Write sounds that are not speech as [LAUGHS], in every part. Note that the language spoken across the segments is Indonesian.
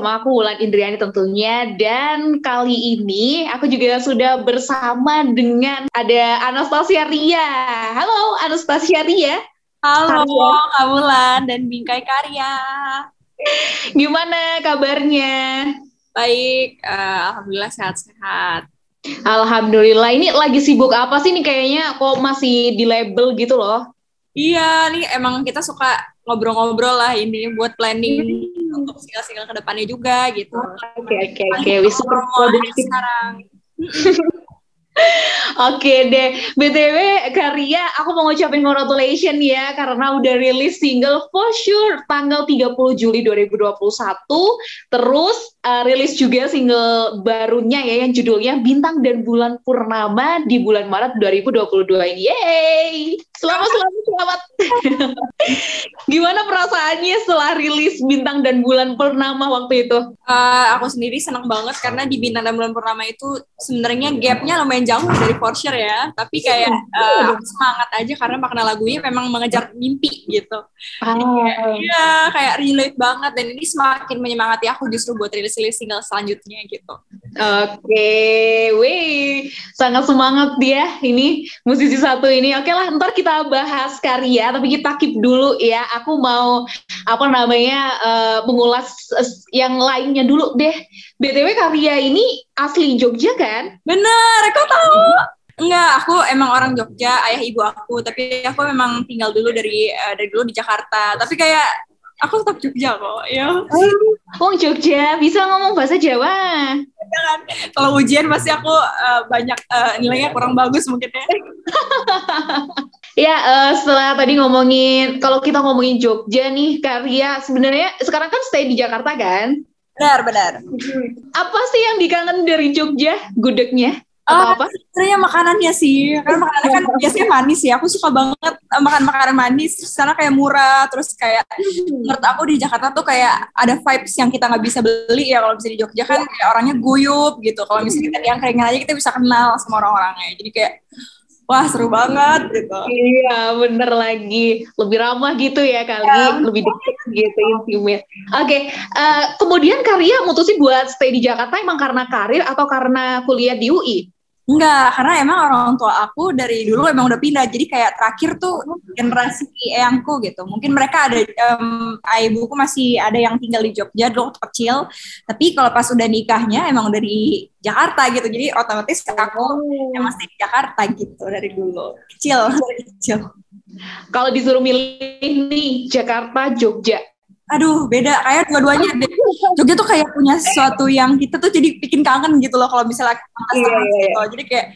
sama aku Wulan Indriani tentunya dan kali ini aku juga sudah bersama dengan ada Anastasia Ria. Halo Anastasia Ria, Halo, Karya. Kak Wulan dan Bingkai Karya. gimana kabarnya? Baik, eh, Alhamdulillah sehat-sehat. Alhamdulillah, ini lagi sibuk apa sih nih kayaknya kok masih di label gitu loh? Iya, nih emang kita suka ngobrol-ngobrol lah ini buat planning untuk single-single ke depannya juga gitu. Oke oke oke, wis super Promo aja produktif. sekarang. [LAUGHS] Oke deh, BTW Karya, aku mau ngucapin congratulations ya karena udah rilis single For Sure tanggal 30 Juli 2021. Terus uh, rilis juga single barunya ya yang judulnya Bintang dan Bulan Purnama di bulan Maret 2022 ini. Yeay! Selamat selamat selamat. [LAUGHS] Gimana perasaannya setelah rilis Bintang dan Bulan Purnama waktu itu? Eh, aku sendiri senang banget karena di Bintang dan Bulan Purnama itu sebenarnya gapnya lumayan jauh dari For Sure ya. Tapi kayak eh, aku semangat aja karena makna lagunya memang mengejar mimpi gitu. Iya, kayak relate banget dan ini semakin menyemangati aku justru buat rilis-rilis single selanjutnya gitu. Oke, wih, sangat semangat dia ini musisi satu ini. Oke lah, ntar kita bahas karya, tapi kita keep dulu ya. Aku mau apa namanya eh, mengulas eh, yang lainnya dulu deh. Btw karya ini asli Jogja kan? Bener, kau tahu? Enggak, aku emang orang Jogja, ayah ibu aku, tapi aku memang tinggal dulu dari eh, dari dulu di Jakarta. Tapi kayak aku tetap Jogja kok, ya. Oh Jogja, bisa ngomong bahasa Jawa. Jangan. Kalau ujian pasti aku eh, banyak eh, nilainya kurang bagus mungkin ya. [LAUGHS] Ya, eh, setelah tadi ngomongin, kalau kita ngomongin Jogja nih, karya sebenarnya sekarang kan stay di Jakarta kan? Benar, benar. Apa sih yang dikangen dari Jogja? Gudegnya? Atau Ah, apa? Sebenarnya makanannya sih, karena makanannya kan biasanya manis ya. Aku suka banget eh, makan makanan manis, terus sana kayak murah, terus kayak menurut aku di Jakarta tuh kayak ada vibes yang kita nggak bisa beli ya kalau bisa di Jogja kan kayak orangnya guyup gitu. Kalau misalnya kita diangkringan aja kita bisa kenal sama orang-orangnya. Jadi kayak wah seru banget gitu. Iya, bener lagi. Lebih ramah gitu ya kali, Ya. lebih dekat gitu, intimate. Oke, eh, kemudian Karya mutusin buat stay di Jakarta emang karena karir atau karena kuliah di UI? Enggak, karena emang orang tua aku dari dulu emang udah pindah. Jadi kayak terakhir tuh generasi eyangku gitu. Mungkin mereka ada, em, ibuku masih ada yang tinggal di Jogja dulu waktu kecil. Tapi kalau pas udah nikahnya emang udah di Jakarta gitu. Jadi otomatis aku emang stay di Jakarta gitu dari dulu. Kecil, [LAUGHS] dari kecil. Kalau disuruh milih nih, Jakarta, Jogja. Aduh, beda. Kayak dua-duanya deh. [LAUGHS] Jogja tuh kayak punya sesuatu yang kita tuh jadi bikin kangen gitu loh kalau misalnya kita Iya, iya, iya. gitu. Jadi kayak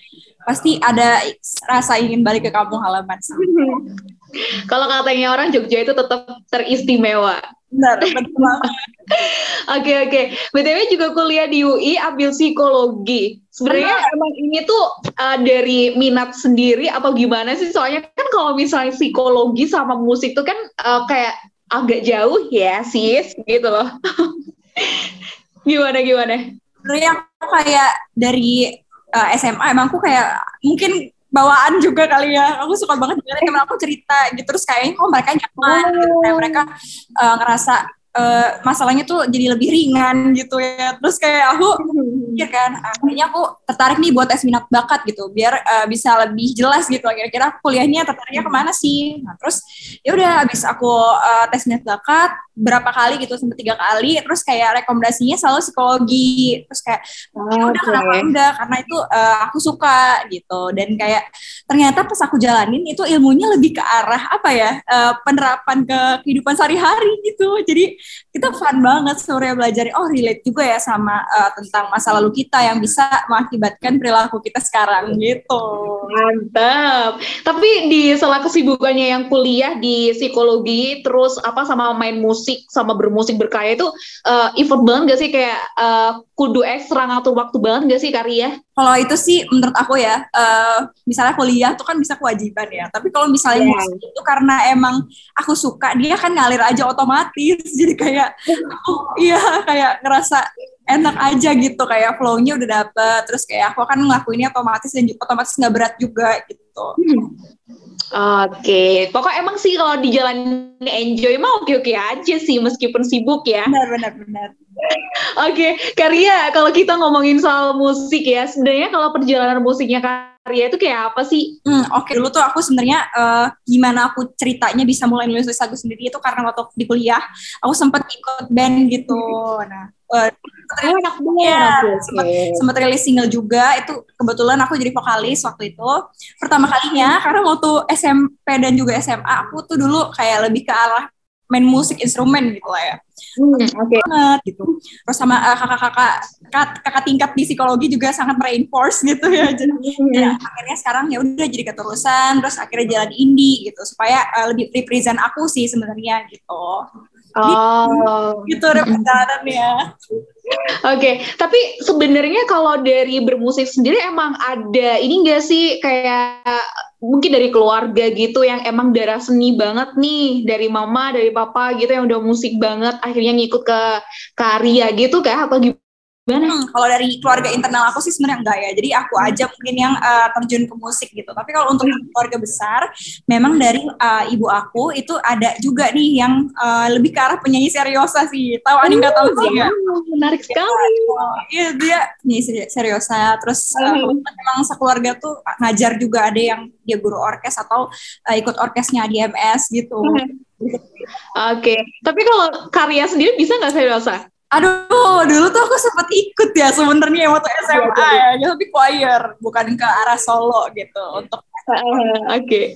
pasti ada rasa ingin balik ke kampung halaman. [LAUGHS] Kalau katanya orang Jogja itu tetap teristimewa. Benar, benar banget. [LAUGHS] Oke oke. BTW juga kuliah di UI ambil psikologi. Sebenarnya emang ini tuh uh, dari minat sendiri atau gimana sih? Soalnya kan kalau misalnya psikologi sama musik tuh kan uh, kayak agak jauh ya sis gitu loh. [LAUGHS] gimana gimana? Sebenarnya aku kayak dari uh, SMA emang aku kayak mungkin bawaan juga kali ya. Aku suka banget dengerin temen aku cerita gitu terus kayaknya kok mereka nyaman gitu. Kayak mereka uh, ngerasa uh, masalahnya tuh jadi lebih ringan gitu ya. Terus kayak aku pikir [LAUGHS] kan, ah, kayaknya aku tertarik nih buat tes minat bakat gitu, biar uh, bisa lebih jelas gitu. Kira-kira kuliahnya tertariknya ke mana sih? Nah terus ya udah habis aku uh, tes minat bakat berapa kali gitu sampai tiga kali, terus kayak rekomendasinya selalu psikologi. Terus kayak ya udah kenapa enggak? Karena itu uh, aku suka gitu. Dan kayak ternyata pas aku jalanin itu ilmunya lebih ke arah apa ya uh, penerapan ke kehidupan sehari-hari gitu. Jadi kita fun banget sebenarnya belajar oh relate juga ya sama uh, tentang masa lalu kita yang bisa mengakibatkan perilaku kita sekarang gitu. Mantap. Tapi di sela kesibukannya yang kuliah di psikologi terus apa sama main musik sama bermusik berkarya itu uh, effort banget gak sih? Kayak uh, kudu ekstra ngatur waktu banget gak sih karya kalau itu sih menurut aku ya uh, misalnya kuliah tuh kan bisa kewajiban ya. Tapi kalau misalnya yeah. musik itu karena emang aku suka dia kan ngalir aja otomatis. [LAUGHS] Jadi [LAUGHS] kayak oh, iya kayak ngerasa enak aja gitu kayak flow-nya udah dapet terus kayak aku akan ngelakuinnya otomatis dan otomatis nggak berat juga gitu hmm. Oke, okay. pokoknya emang sih kalau di jalan enjoy mah oke-oke aja sih meskipun sibuk ya. Benar, benar, benar. Oke, okay. Karya, kalau kita ngomongin soal musik ya, sebenarnya kalau perjalanan musiknya Karya itu kayak apa sih? Hmm, Oke, okay. dulu tuh aku sebenarnya uh, gimana aku ceritanya bisa mulai nulis lagu sendiri itu karena waktu di kuliah, aku sempat ikut band gitu. Nah, uh, enak ya, sempat, sempat rilis single juga, itu kebetulan aku jadi vokalis waktu itu. Pertama kalinya, karena waktu SMP dan juga SMA, aku tuh dulu kayak lebih ke arah main musik instrumen gitu lah ya. Hmm, Oke. Okay. Banget gitu. Terus sama uh, kakak-kakak kakak, kakak tingkat di psikologi juga sangat reinforce gitu ya. Jadi hmm. ya, akhirnya sekarang ya udah jadi keterusan terus akhirnya jalan indie gitu supaya uh, lebih represent aku sih sebenarnya gitu. Oh, gitu, gitu ya. Oke, okay. tapi sebenarnya kalau dari bermusik sendiri emang ada ini enggak sih kayak mungkin dari keluarga gitu yang emang darah seni banget nih dari mama dari papa gitu yang udah musik banget akhirnya ngikut ke karya gitu kayak apa Gimana? Hmm, kalau dari keluarga internal aku sih sebenarnya enggak ya. Jadi aku hmm. aja mungkin yang uh, terjun ke musik gitu. Tapi kalau untuk hmm. keluarga besar, memang dari uh, ibu aku itu ada juga nih yang uh, lebih ke arah penyanyi seriosa sih. Tahu Ani nggak tahu sih ya? Menarik sekali. Iya dia penyanyi seriosa. Terus uh, memang sekeluarga tuh ngajar juga ada yang dia guru orkes atau uh, ikut orkesnya di MS gitu. Oke, okay. tapi kalau karya sendiri bisa nggak seriosa? Aduh, dulu tuh aku sempat ikut ya sebenarnya waktu SMA ya, ya, tapi choir, bukan ke arah solo gitu untuk uh, Oke. Okay.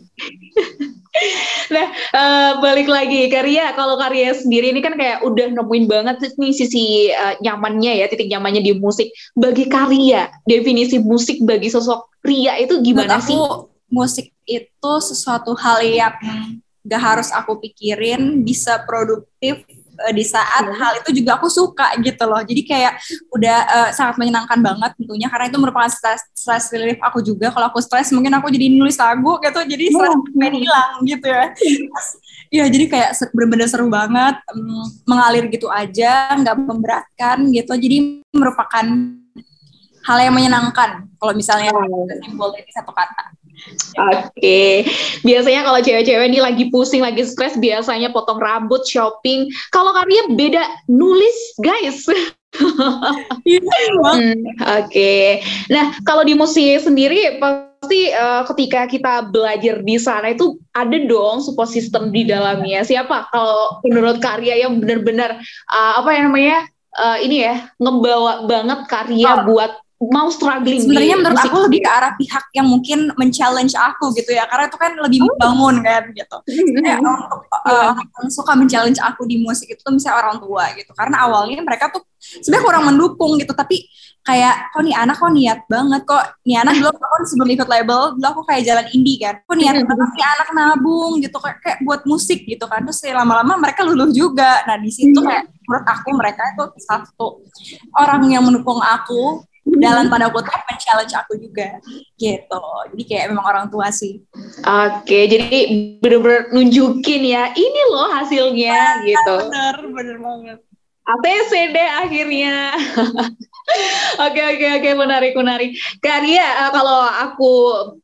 [LAUGHS] nah, uh, balik lagi karya. Kalau karya sendiri ini kan kayak udah nemuin banget nih sisi uh, nyamannya ya, titik nyamannya di musik. Bagi karya, definisi musik bagi sosok pria itu gimana Menurut sih? Aku, musik itu sesuatu hal yang gak harus aku pikirin, bisa produktif uh, di saat hmm. hal itu juga aku suka gitu loh. Jadi kayak udah uh, sangat menyenangkan banget tentunya karena itu merupakan stress, stress relief aku juga. Kalau aku stres mungkin aku jadi nulis lagu gitu, jadi stress oh. hilang gitu ya. [LAUGHS] Iya, jadi kayak bener-bener seru banget, um, mengalir gitu aja, nggak memberatkan gitu. Jadi merupakan hal yang menyenangkan kalau misalnya oh. simbol dari satu kata. Oke, okay. biasanya kalau cewek-cewek ini lagi pusing, lagi stres, biasanya potong rambut, shopping. Kalau karya beda nulis, guys. [LAUGHS] hmm, Oke, okay. nah kalau di musik sendiri pasti uh, ketika kita belajar di sana itu ada dong support system di dalamnya. Siapa kalau menurut karya yang benar-benar uh, apa yang namanya uh, ini ya ngebawa banget karya oh. buat mau struggling sebenarnya menurut aku lebih ke arah pihak yang mungkin men-challenge aku gitu ya karena itu kan lebih oh. membangun kan gitu. Kayak untuk uh, yang suka men-challenge aku di musik itu tuh misalnya orang tua gitu. Karena awalnya mereka tuh sebenarnya kurang mendukung gitu tapi kayak kok nih anak kok niat banget kok? Nih anak belum aku sebelum ikut label dulu aku kayak jalan indie kan. Kok niat banget nih anak nabung? Gitu kayak, kayak buat musik gitu kan. Terus lama-lama mereka luluh juga. Nah di situ kayak menurut aku mereka itu satu. Orang yang mendukung aku dalam pada kutip men-challenge aku juga gitu. Jadi kayak memang orang tua sih. Oke jadi bener-bener nunjukin ya ini loh hasilnya nah, gitu. bener bener banget ATC deh akhirnya [LAUGHS] Oke oke oke menarik menarik. Karya uh, kalau aku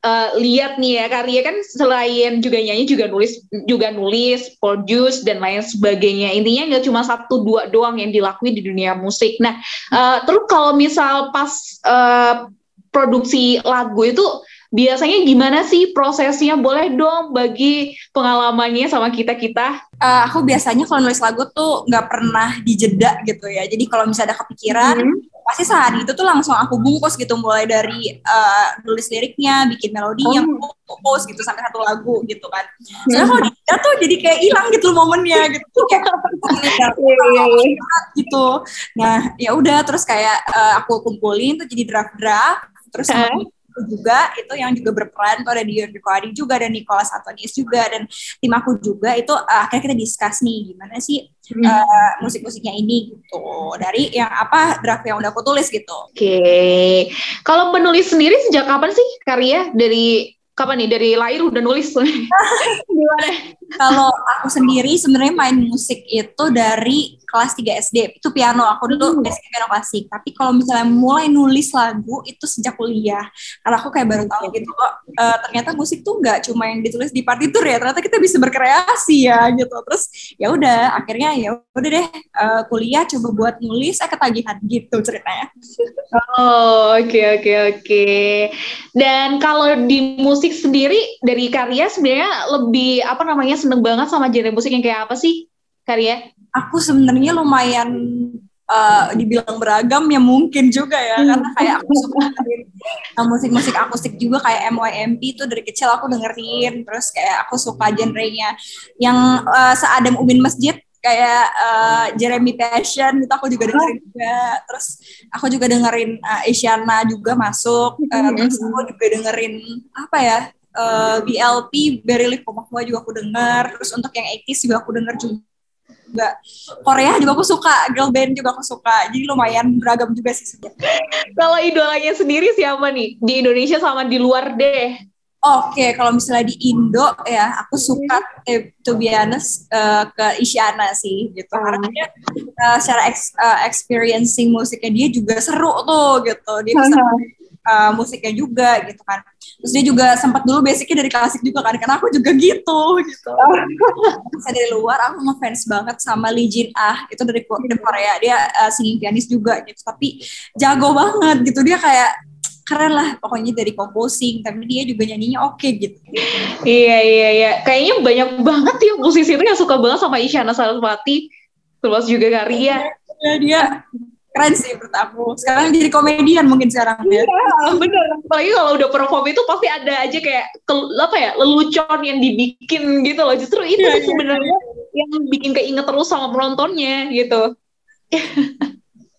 uh, lihat nih ya Karya kan selain juga nyanyi juga nulis juga nulis, produce dan lain sebagainya. Intinya nggak cuma satu dua doang yang dilakuin di dunia musik. Nah uh, terus kalau misal pas uh, produksi lagu itu biasanya gimana sih prosesnya? Boleh dong bagi pengalamannya sama kita-kita? Uh, aku biasanya kalau nulis lagu tuh nggak pernah dijeda gitu ya. Jadi kalau misalnya ada kepikiran, hmm. pasti sehari itu tuh langsung aku bungkus gitu mulai dari uh, nulis liriknya bikin melodinya oh. fokus gitu sampai satu lagu gitu kan soalnya kalau dia tuh jadi kayak hilang gitu momennya gitu kayak [LAUGHS] iya, iya, iya. gitu nah ya udah terus kayak uh, aku kumpulin tuh jadi draft draft terus juga itu yang juga berperan tuh ada Dion Rico juga dan Nicholas Antonius juga dan tim aku juga itu uh, akhirnya kita discuss nih gimana sih uh, musik-musiknya ini gitu dari yang apa draft yang udah aku tulis gitu. Oke, okay. kalau menulis sendiri sejak kapan sih karya dari kapan nih? Dari lahir udah nulis. [LAUGHS] Gimana? Kalau aku sendiri sebenarnya main musik itu dari kelas 3 SD itu piano. Aku dulu hmm. basic piano klasik. Tapi kalau misalnya mulai nulis lagu itu sejak kuliah. Karena aku kayak baru tahu gitu kok uh, ternyata musik tuh nggak cuma yang ditulis di partitur ya. Ternyata kita bisa berkreasi ya gitu. Terus ya udah akhirnya ya udah deh uh, kuliah coba buat nulis. Eh ketagihan gitu ceritanya. Oh oke okay, oke okay, oke. Okay. dan kalau di musik sendiri dari karya sebenarnya lebih apa namanya seneng banget sama genre musik yang kayak apa sih karya aku sebenarnya lumayan uh, dibilang beragam ya mungkin juga ya hmm. karena kayak aku suka musik-musik akustik juga kayak MYMP itu dari kecil aku dengerin terus kayak aku suka genrenya yang uh, seadem Ubin Masjid kayak uh, Jeremy Passion itu aku juga dengerin juga. Terus aku juga dengerin uh, Isyana juga masuk. Uh, terus aku juga dengerin apa ya uh, BLP Barry Live juga aku denger. Terus untuk yang 80s juga aku denger juga. Juga Korea juga aku suka girl band juga aku suka. Jadi lumayan beragam juga sih kalau idolanya sendiri siapa nih? Di Indonesia sama di luar deh Oke, okay, kalau misalnya di Indo ya, aku suka eh, to be honest uh, ke Isyana sih gitu. Karena dia uh, secara ex, uh, experiencing musiknya dia juga seru tuh gitu. Dia bisa uh, musiknya juga gitu kan. Terus dia juga sempat dulu basicnya dari klasik juga kan, karena aku juga gitu gitu. [LAUGHS] Saya dari luar aku ngefans banget sama Lee Jin Ah, itu dari Korea. Dia uh, singing pianis juga gitu, tapi jago banget gitu. Dia kayak keren lah pokoknya dari composing tapi dia juga nyanyinya oke okay, gitu. Iya iya iya. Kayaknya banyak banget ya musisi itu yang suka banget sama Isyana Saraswati terus juga Karya. Ya, dia keren sih menurut aku. Sekarang jadi komedian mungkin sekarang ya. Iya bener. Apalagi kalau udah perform itu pasti ada aja kayak ke, apa ya lelucon yang dibikin gitu loh. Justru itu yeah, sih iya, sebenarnya yeah. yang bikin keinget terus sama penontonnya gitu [LAUGHS]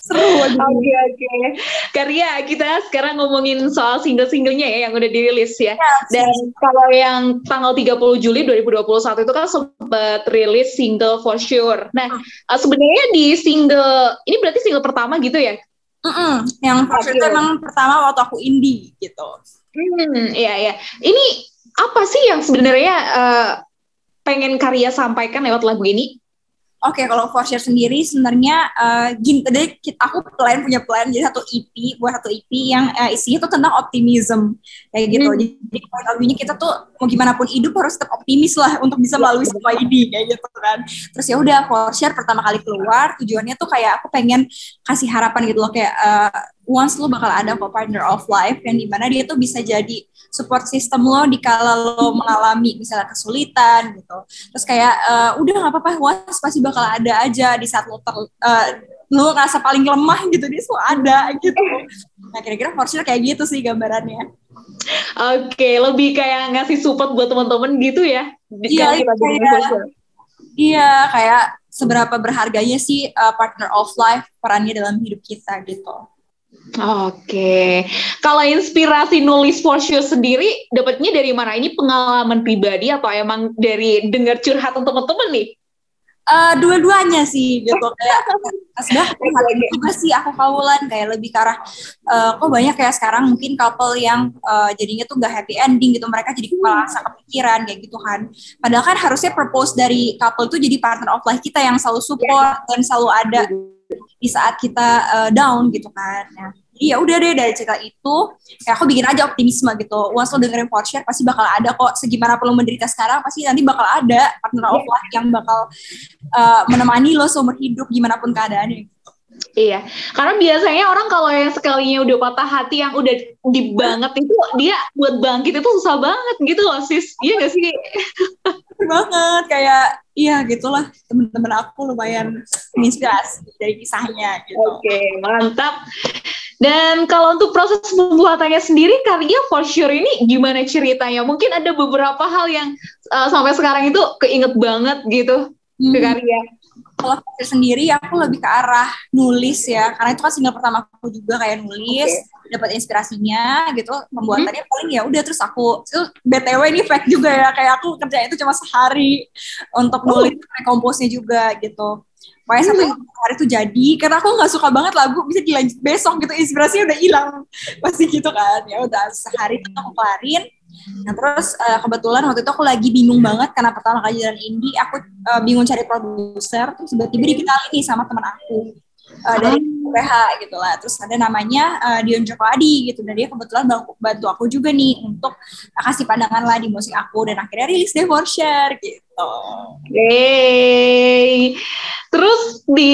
Seru Oke, oke. Okay, Karya, kita sekarang ngomongin soal single-singlenya ya yang udah dirilis ya. ya Dan kalau yang tanggal 30 Juli 2021 itu kan sempat rilis single For Sure. Nah, hmm. sebenarnya di single, ini berarti single pertama gitu ya? Mm -mm. Yang For Sure itu emang pertama waktu aku indie gitu. Hmm, iya, iya. Ini apa sih yang sebenarnya uh, pengen Karya sampaikan lewat lagu ini? Oke, okay, kalau for share sendiri sebenarnya uh, gini, tadi aku plan punya plan jadi satu EP buat satu EP yang uh, isinya tuh tentang optimism kayak gitu. Hmm. Jadi point of kita tuh mau gimana pun hidup harus tetap optimis lah untuk bisa melalui semua ini kayak gitu kan. Terus ya udah for share pertama kali keluar tujuannya tuh kayak aku pengen kasih harapan gitu loh kayak uh, once lo bakal ada kok partner of life yang di mana dia tuh bisa jadi support system lo di kala lo mengalami misalnya kesulitan gitu terus kayak uh, udah nggak apa-apa was pasti bakal ada aja di saat lo ter, uh, lo ngerasa paling lemah gitu dia tuh ada gitu nah kira-kira Fortune kayak gitu sih gambarannya Oke, okay, lebih kayak ngasih support buat teman-teman gitu ya? Iya, kayak, iya, kayak seberapa berharganya sih uh, partner of life perannya dalam hidup kita gitu. Oke, kalau inspirasi nulis for sure sendiri dapatnya dari mana? Ini pengalaman pribadi atau emang dari dengar curhatan teman-teman nih? Uh, dua-duanya sih gitu. [LAUGHS] Kayak sudah juga sih aku kaulan kayak lebih ke arah uh, kok banyak kayak sekarang mungkin couple yang uh, jadinya tuh gak happy ending gitu. Mereka jadi merasa kepikiran kayak gitu kan. Padahal kan harusnya purpose dari couple tuh jadi partner of life kita yang selalu support dan selalu ada di saat kita uh, down gitu kan. Ya jadi ya udah deh dari cerita itu ya aku bikin aja optimisme gitu once lo dengerin for share pasti bakal ada kok segimana perlu menderita sekarang pasti nanti bakal ada partner of life yang bakal uh, menemani lo seumur hidup gimana pun keadaannya gitu. Iya, karena biasanya orang kalau yang sekalinya udah patah hati yang udah di banget itu dia buat bangkit itu susah banget gitu loh sis, iya gak sih? banget kayak iya gitulah temen-temen aku lumayan menginspirasi dari kisahnya gitu. Oke, mantap. Dan kalau untuk proses pembuatannya sendiri, karya for sure ini gimana ceritanya? Mungkin ada beberapa hal yang uh, sampai sekarang itu keinget banget gitu hmm. ke karya. Kalau saya sendiri, aku lebih ke arah nulis ya, karena itu kan single pertama aku juga kayak nulis, okay. Dapat inspirasinya gitu, pembuatannya hmm. paling ya udah terus aku itu btw ini fact juga ya, kayak aku kerja itu cuma sehari untuk oh. nulis, oh. komposnya juga gitu Pokoknya satu hmm. hari itu jadi karena aku nggak suka banget lagu bisa dilanjut besok gitu inspirasinya udah hilang [LAUGHS] pasti gitu kan ya udah sehari itu aku kelarin nah terus uh, kebetulan waktu itu aku lagi bingung banget karena pertama kali jalan indie aku uh, bingung cari produser terus tiba-tiba dikenalin nih sama teman aku uh, dari PH gitu lah. Terus ada namanya uh, Dion Joko Adi gitu. Dan dia kebetulan bantu aku juga nih untuk kasih pandangan lah di musik aku. Dan akhirnya rilis deh for share gitu. Yeay. Terus di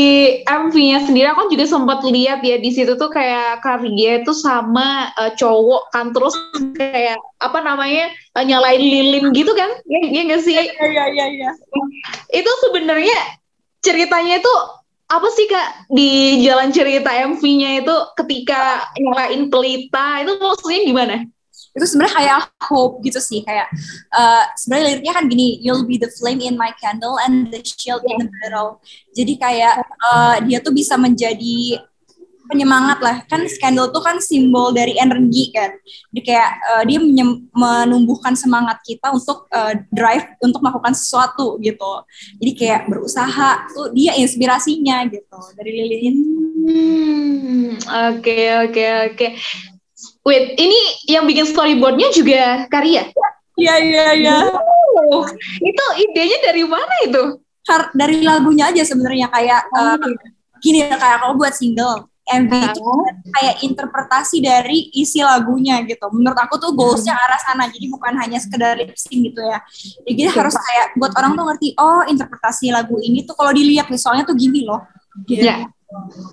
MV-nya sendiri aku juga sempat lihat ya di situ tuh kayak karya itu sama uh, cowok kan terus kayak apa namanya uh, nyalain lilin gitu kan? Iya ya, nggak sih? Iya iya iya. Ya. Itu sebenarnya ceritanya itu apa sih kak di jalan cerita MV-nya itu ketika nyalain pelita itu maksudnya gimana? Itu sebenarnya kayak hope gitu sih kayak uh, sebenarnya liriknya kan gini you'll be the flame in my candle and the shield in the battle. Jadi kayak uh, dia tuh bisa menjadi penyemangat lah. Kan skandal tuh kan simbol dari energi kan. Jadi kayak uh, dia menumbuhkan semangat kita untuk uh, drive untuk melakukan sesuatu gitu. Jadi kayak berusaha tuh dia inspirasinya gitu dari lilin. Hmm, oke oke oke. Wait ini yang bikin storyboardnya juga karya? Iya iya iya. Oh, itu idenya dari mana itu? Dari lagunya aja sebenarnya kayak uh, gini kayak kalau buat single MV itu kayak interpretasi dari isi lagunya gitu. Menurut aku tuh goalsnya arah sana, jadi bukan hanya sekedar lip sync gitu ya. Jadi harus kayak buat orang tuh ngerti, oh interpretasi lagu ini tuh kalau dilihat visualnya tuh gini loh. Gitu. Yeah.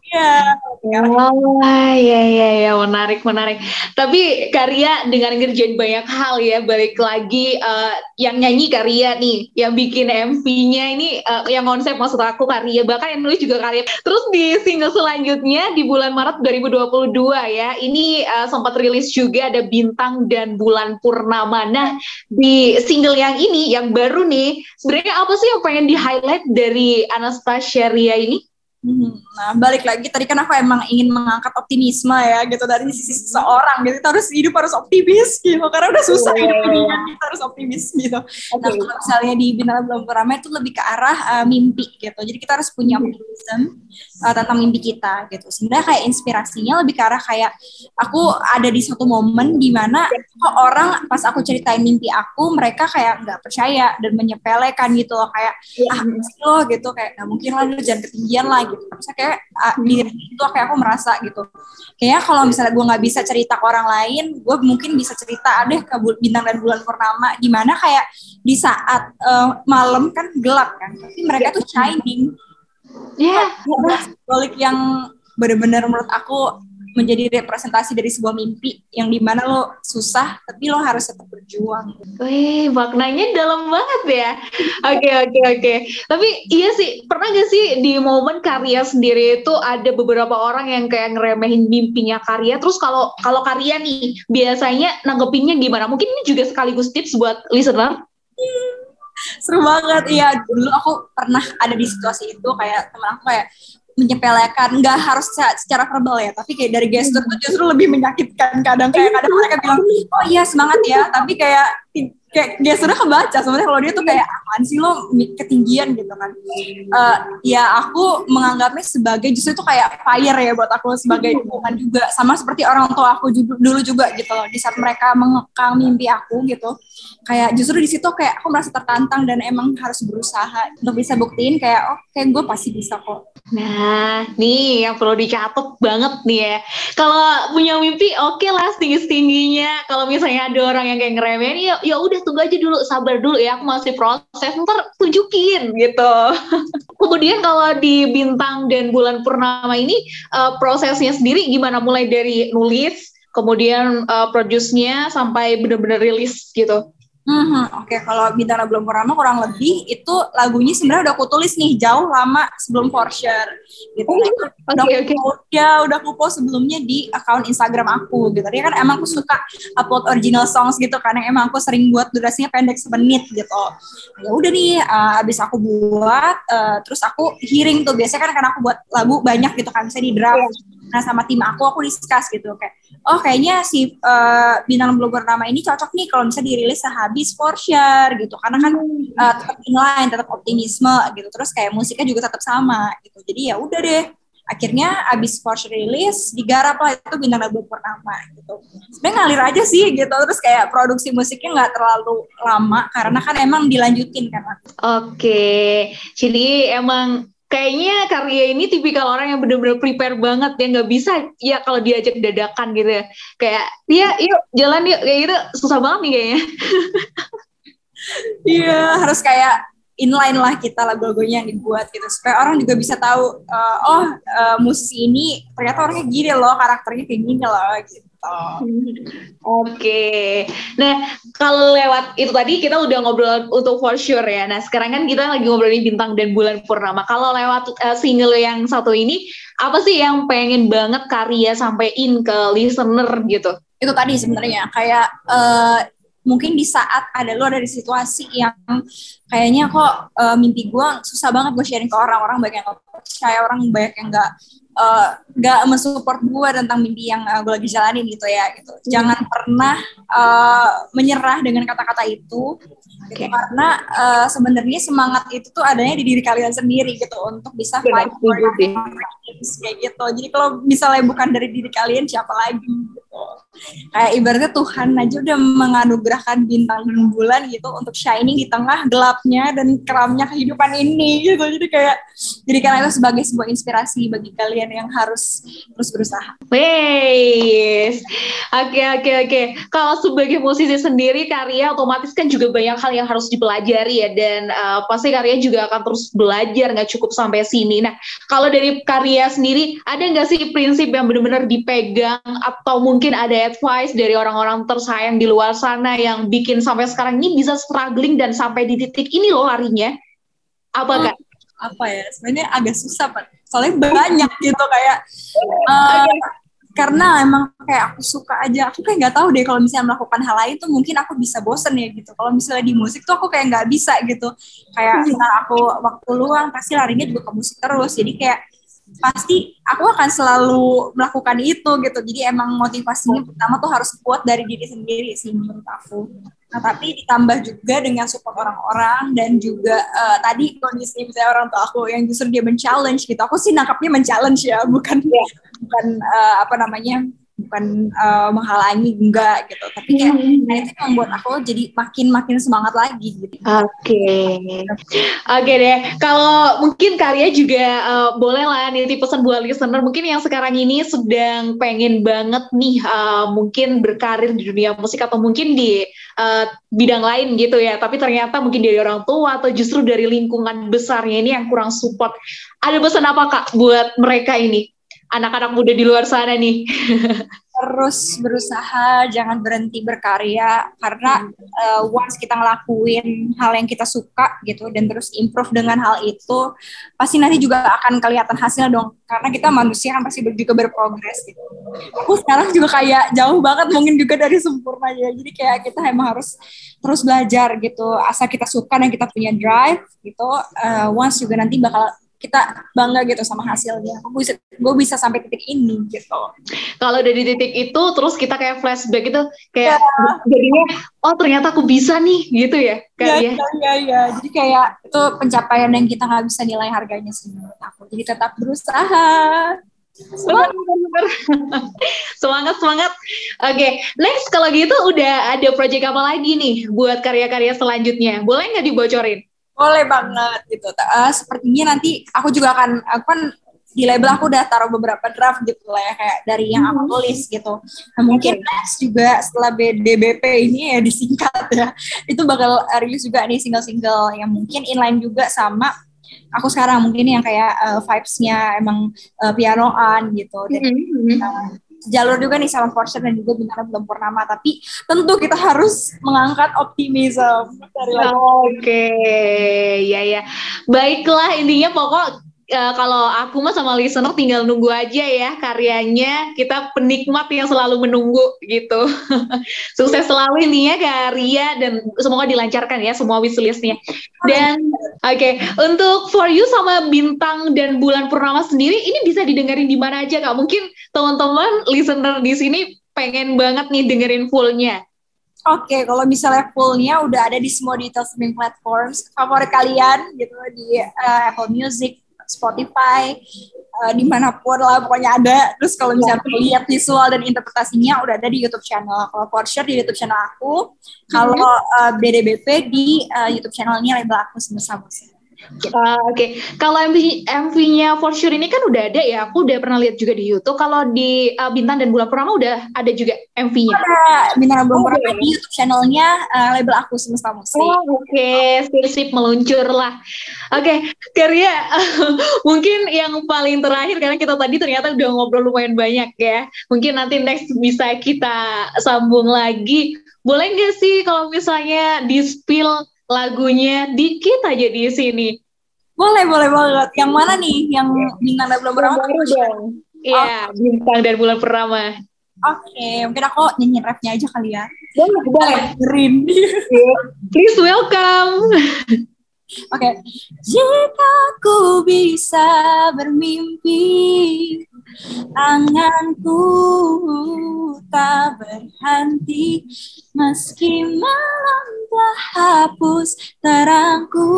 Iya. Oh, ya ya ya menarik menarik. Tapi Karya dengan ngerjain banyak hal ya, balik lagi uh, yang nyanyi Karya nih, yang bikin MV-nya ini uh, yang konsep maksud aku Karya, bahkan yang nulis juga Karya. Terus di single selanjutnya di bulan Maret 2022 ya, ini uh, sempat rilis juga ada Bintang dan Bulan Purnama. Nah, di single yang ini yang baru nih, sebenarnya apa sih yang pengen di-highlight dari Anastasia Ria ini? Hmm, nah, balik lagi tadi kan aku emang ingin mengangkat optimisme ya gitu dari sisi seseorang gitu. Kita harus hidup harus optimis gitu karena udah susah oh. hidup ini kita harus optimis gitu. Okay. Nah, kalau misalnya di Bintang Belum Ramai itu lebih ke arah uh, mimpi gitu. Jadi kita harus punya hmm. optimisme uh, tentang mimpi kita gitu. Sebenarnya kayak inspirasinya lebih ke arah kayak aku ada di suatu momen di mana orang pas aku ceritain mimpi aku mereka kayak nggak percaya dan menyepelekan gitu loh kayak ah sih lo gitu kayak nggak mungkin lah jangan ketinggian lah gitu. Misalnya kayak uh, di itu kayak aku merasa gitu. Kayaknya kalau misalnya gue nggak bisa cerita ke orang lain gue mungkin bisa cerita deh ke bintang dan bulan purnama. Di mana kayak di saat uh, malam kan gelap kan tapi mereka tuh shining. Ya yeah. balik yang benar-benar menurut aku menjadi representasi dari sebuah mimpi yang di mana lo susah tapi lo harus tetap berjuang. Wih, maknanya dalam banget ya. Oke, okay, oke, okay, oke. Okay. Tapi iya sih, pernah gak sih di momen karya sendiri itu ada beberapa orang yang kayak ngeremehin mimpinya karya. Terus kalau kalau karya nih biasanya nanggepinnya gimana? Mungkin ini juga sekaligus tips buat listener. Seru banget, iya. Dulu aku pernah ada di situasi itu kayak temen aku kayak menyepelekan nggak harus secara verbal ya tapi kayak dari gestur itu justru lebih menyakitkan kadang. Kayak kadang mereka bilang oh iya semangat ya tapi kayak kayak gesturnya kebaca. Sebenarnya kalau dia tuh kayak apaan sih lo ketinggian gitu kan. Uh, ya aku menganggapnya sebagai justru itu kayak fire ya buat aku sebagai dukungan juga. Sama seperti orang tua aku juga, dulu juga gitu loh di saat mereka mengekang mimpi aku gitu kayak justru di situ kayak aku merasa tertantang dan emang harus berusaha untuk bisa buktiin kayak oh kayak gue pasti bisa kok Nah, nih yang perlu dicatat banget nih ya. Kalau punya mimpi, oke okay lah tinggi tingginya. Kalau misalnya ada orang yang kayak ngeremehin, ya ya udah tunggu aja dulu, sabar dulu ya. Aku masih proses, ntar tunjukin gitu. [LAUGHS] Kemudian kalau di bintang dan bulan purnama ini uh, prosesnya sendiri gimana? Mulai dari nulis, kemudian uh, produce-nya sampai benar-benar rilis gitu. Hmm, Oke, okay. kalau Bintang Belum Purnama kurang lebih itu lagunya sebenarnya udah aku tulis nih jauh lama sebelum Porsche gitu. Oh, Oke okay, oke. Okay. Ya udah aku post sebelumnya di akun Instagram aku gitu. Dia kan emang aku suka upload original songs gitu karena emang aku sering buat durasinya pendek semenit gitu. Ya udah nih, uh, abis aku buat, uh, terus aku hearing tuh biasanya kan karena aku buat lagu banyak gitu kan, misalnya di draft. Nah sama tim aku aku discuss gitu. Kayak oh kayaknya si uh, bintang belum bernama ini cocok nih kalau misalnya dirilis sehabis for share gitu. Karena kan uh, tetap inline tetap optimisme gitu. Terus kayak musiknya juga tetap sama gitu. Jadi ya udah deh. Akhirnya abis Porsche rilis digarap lah itu bintang belum purnama gitu. Sebenarnya ngalir aja sih gitu. Terus kayak produksi musiknya nggak terlalu lama karena kan emang dilanjutin kan oke. Jadi emang kayaknya karya ini tipikal orang yang benar-benar prepare banget ya nggak bisa ya kalau diajak dadakan gitu ya. Kayak ya yuk jalan yuk. Kayak gitu susah banget nih kayaknya. [LAUGHS] Iya harus kayak inline lah kita lagu-lagunya yang dibuat gitu supaya orang juga bisa tahu uh, oh uh, musisi ini ternyata orangnya gini loh karakternya kayak gini loh gitu Oke, nah kalau lewat itu tadi kita udah ngobrol untuk for sure ya. Nah sekarang kan kita lagi ngobrolin bintang dan bulan purnama. Kalau lewat uh, single yang satu ini, apa sih yang pengen banget karya sampaikan ke listener gitu? Itu tadi sebenarnya kayak uh, mungkin di saat ada lo ada di situasi yang kayaknya kok uh, mimpi gue susah banget gue sharing ke orang orang banyak yang percaya orang banyak yang nggak nggak uh, mensupport gue tentang mimpi yang uh, gue lagi jalanin gitu ya gitu. Hmm. jangan pernah uh, menyerah dengan kata-kata itu gitu, karena uh, sebenarnya semangat itu tuh adanya di diri kalian sendiri gitu untuk bisa fight for kayak gitu. Jadi kalau misalnya bukan dari diri kalian siapa lagi gitu. Kayak ibaratnya Tuhan aja udah menganugerahkan bintang dan bulan gitu untuk shining di tengah gelapnya dan keramnya kehidupan ini gitu. Jadi kayak jadi karena itu sebagai sebuah inspirasi bagi kalian yang harus terus berusaha. Wes, oke oke oke. Kalau sebagai musisi sendiri karya otomatis kan juga banyak hal yang harus dipelajari ya dan uh, pasti karya juga akan terus belajar nggak cukup sampai sini. Nah kalau dari karya sendiri ada nggak sih prinsip yang benar-benar dipegang atau mungkin ada advice dari orang-orang tersayang di luar sana yang bikin sampai sekarang ini bisa struggling dan sampai di titik ini loh larinya? Apa oh, Apa ya? Sebenarnya agak susah, Pak. Soalnya banyak gitu kayak uh, karena emang kayak aku suka aja aku kayak nggak tahu deh kalau misalnya melakukan hal lain tuh mungkin aku bisa bosen ya gitu kalau misalnya di musik tuh aku kayak nggak bisa gitu kayak hmm. aku waktu luang pasti larinya juga ke musik terus jadi kayak pasti aku akan selalu melakukan itu gitu. Jadi emang motivasinya pertama tuh harus kuat dari diri sendiri sih menurut aku. Nah tapi ditambah juga dengan support orang-orang dan juga uh, tadi kondisi misalnya orang tua aku yang justru dia men-challenge gitu. Aku sih nangkapnya men-challenge ya, bukan yeah. bukan uh, apa namanya bukan uh, menghalangi enggak gitu. Tapi kayak hmm. nah itu yang membuat aku jadi makin makin semangat lagi gitu. Oke. Okay. oke okay deh. Kalau mungkin karya juga uh, boleh lah nanti pesan buat listener. Mungkin yang sekarang ini sedang pengen banget nih uh, mungkin berkarir di dunia musik atau mungkin di uh, bidang lain gitu ya. Tapi ternyata mungkin dari orang tua atau justru dari lingkungan besarnya ini yang kurang support. Ada pesan apa kak buat mereka ini anak-anak muda di luar sana nih? [LAUGHS] Terus berusaha, jangan berhenti berkarya karena uh, once kita ngelakuin hal yang kita suka gitu dan terus improve dengan hal itu, pasti nanti juga akan kelihatan hasil dong. Karena kita manusia kan pasti juga berprogres gitu. Aku sekarang juga kayak jauh banget mungkin juga dari sempurna ya. Jadi kayak kita emang harus terus belajar gitu. Asal kita suka dan kita punya drive gitu, uh, once juga nanti bakal kita bangga gitu sama hasilnya. Gue bisa, gue bisa sampai titik ini gitu. Kalau dari titik itu, terus kita kayak flashback itu, kayak ya. jadinya, oh ternyata aku bisa nih, gitu ya? Iya, iya, iya. Ya. Jadi kayak itu pencapaian yang kita nggak bisa nilai harganya sih menurut aku. Jadi tetap berusaha. Semangat, semangat, semangat. Oke, okay. next kalau gitu udah ada project apa lagi nih buat karya-karya selanjutnya? Boleh nggak dibocorin? Boleh banget gitu. Uh, sepertinya nanti aku juga akan aku kan di label aku udah taruh beberapa draft gitu lah ya kayak dari yang aku hmm. tulis gitu. Nah, mungkin next juga setelah BDBP ini ya disingkat ya [LAUGHS] itu bakal rilis juga nih single-single yang mungkin inline juga sama aku sekarang mungkin yang kayak uh, vibes-nya emang uh, pianoan gitu dan mm -hmm. uh, jalur juga nih sama Fortune dan juga bintang belum purnama tapi tentu kita harus mengangkat optimisme dari Oke, okay. ya ya. Baiklah intinya pokok uh, kalau aku mah sama listener tinggal nunggu aja ya karyanya. Kita penikmat yang selalu menunggu gitu. [LAUGHS] Sukses selalu intinya karya dan semoga dilancarkan ya semua wishlistnya. Dan oke, okay, untuk For You sama Bintang dan Bulan Purnama sendiri ini bisa didengarin di mana aja Kak? Mungkin teman-teman listener di sini pengen banget nih dengerin fullnya. Oke, okay, kalau misalnya fullnya udah ada di semua digital streaming platforms favorit kalian gitu di uh, Apple Music, Spotify, uh, di mana pun lah pokoknya ada. Terus kalau misalnya ya. lihat visual dan interpretasinya udah ada di YouTube channel. Kalau for sure di YouTube channel aku, kalau uh, mhm. eh, BDBP di uh, YouTube channelnya label aku semesta musik. Uh, Oke, okay. kalau MV MV-nya For Sure ini kan udah ada ya. Aku udah pernah lihat juga di YouTube. Kalau di uh, Bintang dan Bulan Purnama udah ada juga MV-nya. Ada Bintang dan Bulan oh, Purnama di YouTube channelnya uh, label aku Semesta Musik. Oh, oke, okay. sip-sip meluncur lah. Oke, okay. Karya, [LAUGHS] mungkin yang paling terakhir karena kita tadi ternyata udah ngobrol lumayan banyak ya. Mungkin nanti next bisa kita sambung lagi. Boleh nggak sih kalau misalnya di spill lagunya dikit aja di sini. Boleh, boleh banget. Yang mana nih? Yang bintang dan bulan purnama? Iya, oh. bintang dan bulan purnama. Oke, okay, mungkin aku nyanyi rapnya aja kali ya. Boleh, boleh. Green. Please welcome. Oke. Okay. Jika ku bisa bermimpi, anganku tak berhenti, meski malam telah hapus terangku,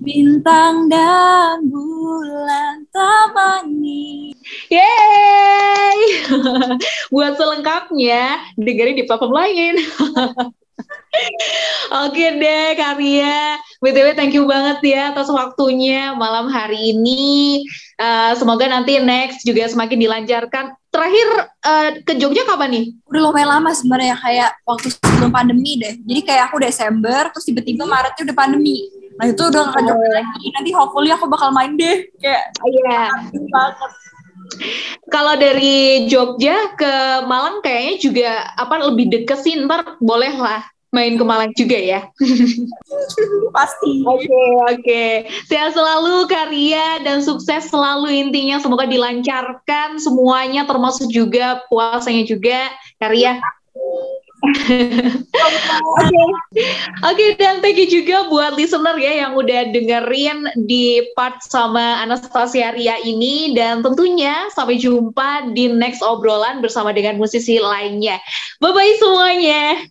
bintang dan bulan temani. Yeay! [LAUGHS] Buat selengkapnya, dengerin di platform lain. [LAUGHS] Oke deh Karya, BTW thank you banget ya atas waktunya malam hari ini. Uh, semoga nanti next juga semakin dilancarkan. Terakhir uh, ke Jogja kapan nih? Udah lumayan lama sebenarnya kayak waktu sebelum pandemi deh. Jadi kayak aku Desember, terus tiba-tiba Maretnya udah pandemi. Nah itu udah ke Jogja lagi. Nanti hopefully aku bakal main deh. Kayak iya. Yeah. [LAUGHS] banget kalau dari Jogja ke Malang kayaknya juga apa lebih deket sih ntar boleh lah main ke Malang juga ya. [LAUGHS] Pasti. Oke, okay, oke. Okay. Sehat selalu karya dan sukses selalu intinya semoga dilancarkan semuanya termasuk juga puasanya juga karya. Oke, okay, dan thank you juga buat listener ya yang udah dengerin di part sama Anastasia Ria ini dan tentunya sampai jumpa di next obrolan bersama dengan musisi lainnya. Bye bye semuanya.